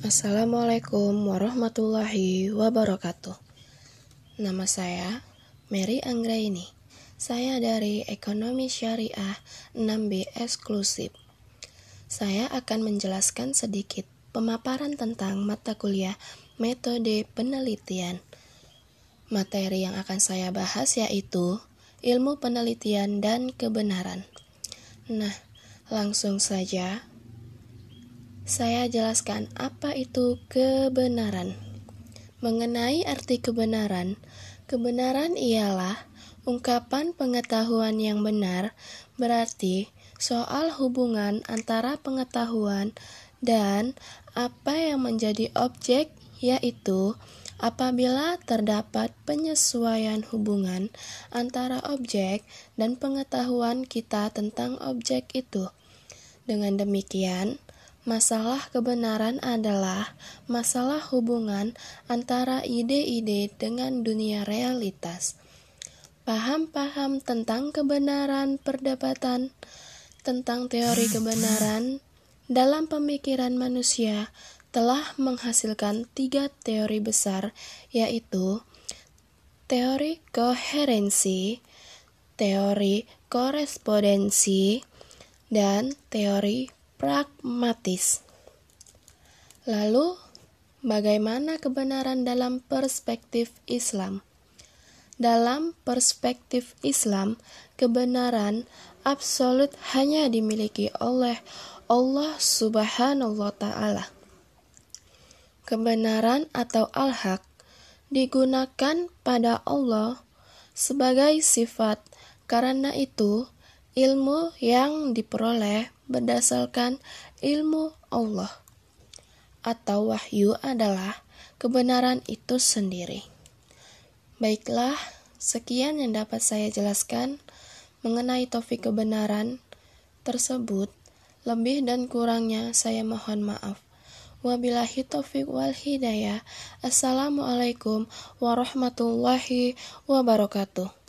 Assalamualaikum warahmatullahi wabarakatuh. Nama saya Mary Anggraini. Saya dari Ekonomi Syariah 6B Eksklusif. Saya akan menjelaskan sedikit pemaparan tentang mata kuliah metode penelitian. Materi yang akan saya bahas yaitu ilmu penelitian dan kebenaran. Nah, langsung saja saya jelaskan apa itu kebenaran. Mengenai arti kebenaran, kebenaran ialah ungkapan pengetahuan yang benar, berarti soal hubungan antara pengetahuan dan apa yang menjadi objek, yaitu apabila terdapat penyesuaian hubungan antara objek dan pengetahuan kita tentang objek itu. Dengan demikian, Masalah kebenaran adalah masalah hubungan antara ide-ide dengan dunia realitas. Paham-paham tentang kebenaran perdebatan tentang teori kebenaran dalam pemikiran manusia telah menghasilkan tiga teori besar, yaitu teori koherensi, teori korespondensi, dan teori pragmatis. Lalu, bagaimana kebenaran dalam perspektif Islam? Dalam perspektif Islam, kebenaran absolut hanya dimiliki oleh Allah Subhanahu wa Ta'ala. Kebenaran atau al-haq digunakan pada Allah sebagai sifat, karena itu ilmu yang diperoleh berdasarkan ilmu Allah atau wahyu adalah kebenaran itu sendiri. Baiklah, sekian yang dapat saya jelaskan mengenai topik kebenaran tersebut. Lebih dan kurangnya saya mohon maaf. Wabillahi taufik wal hidayah. Assalamualaikum warahmatullahi wabarakatuh.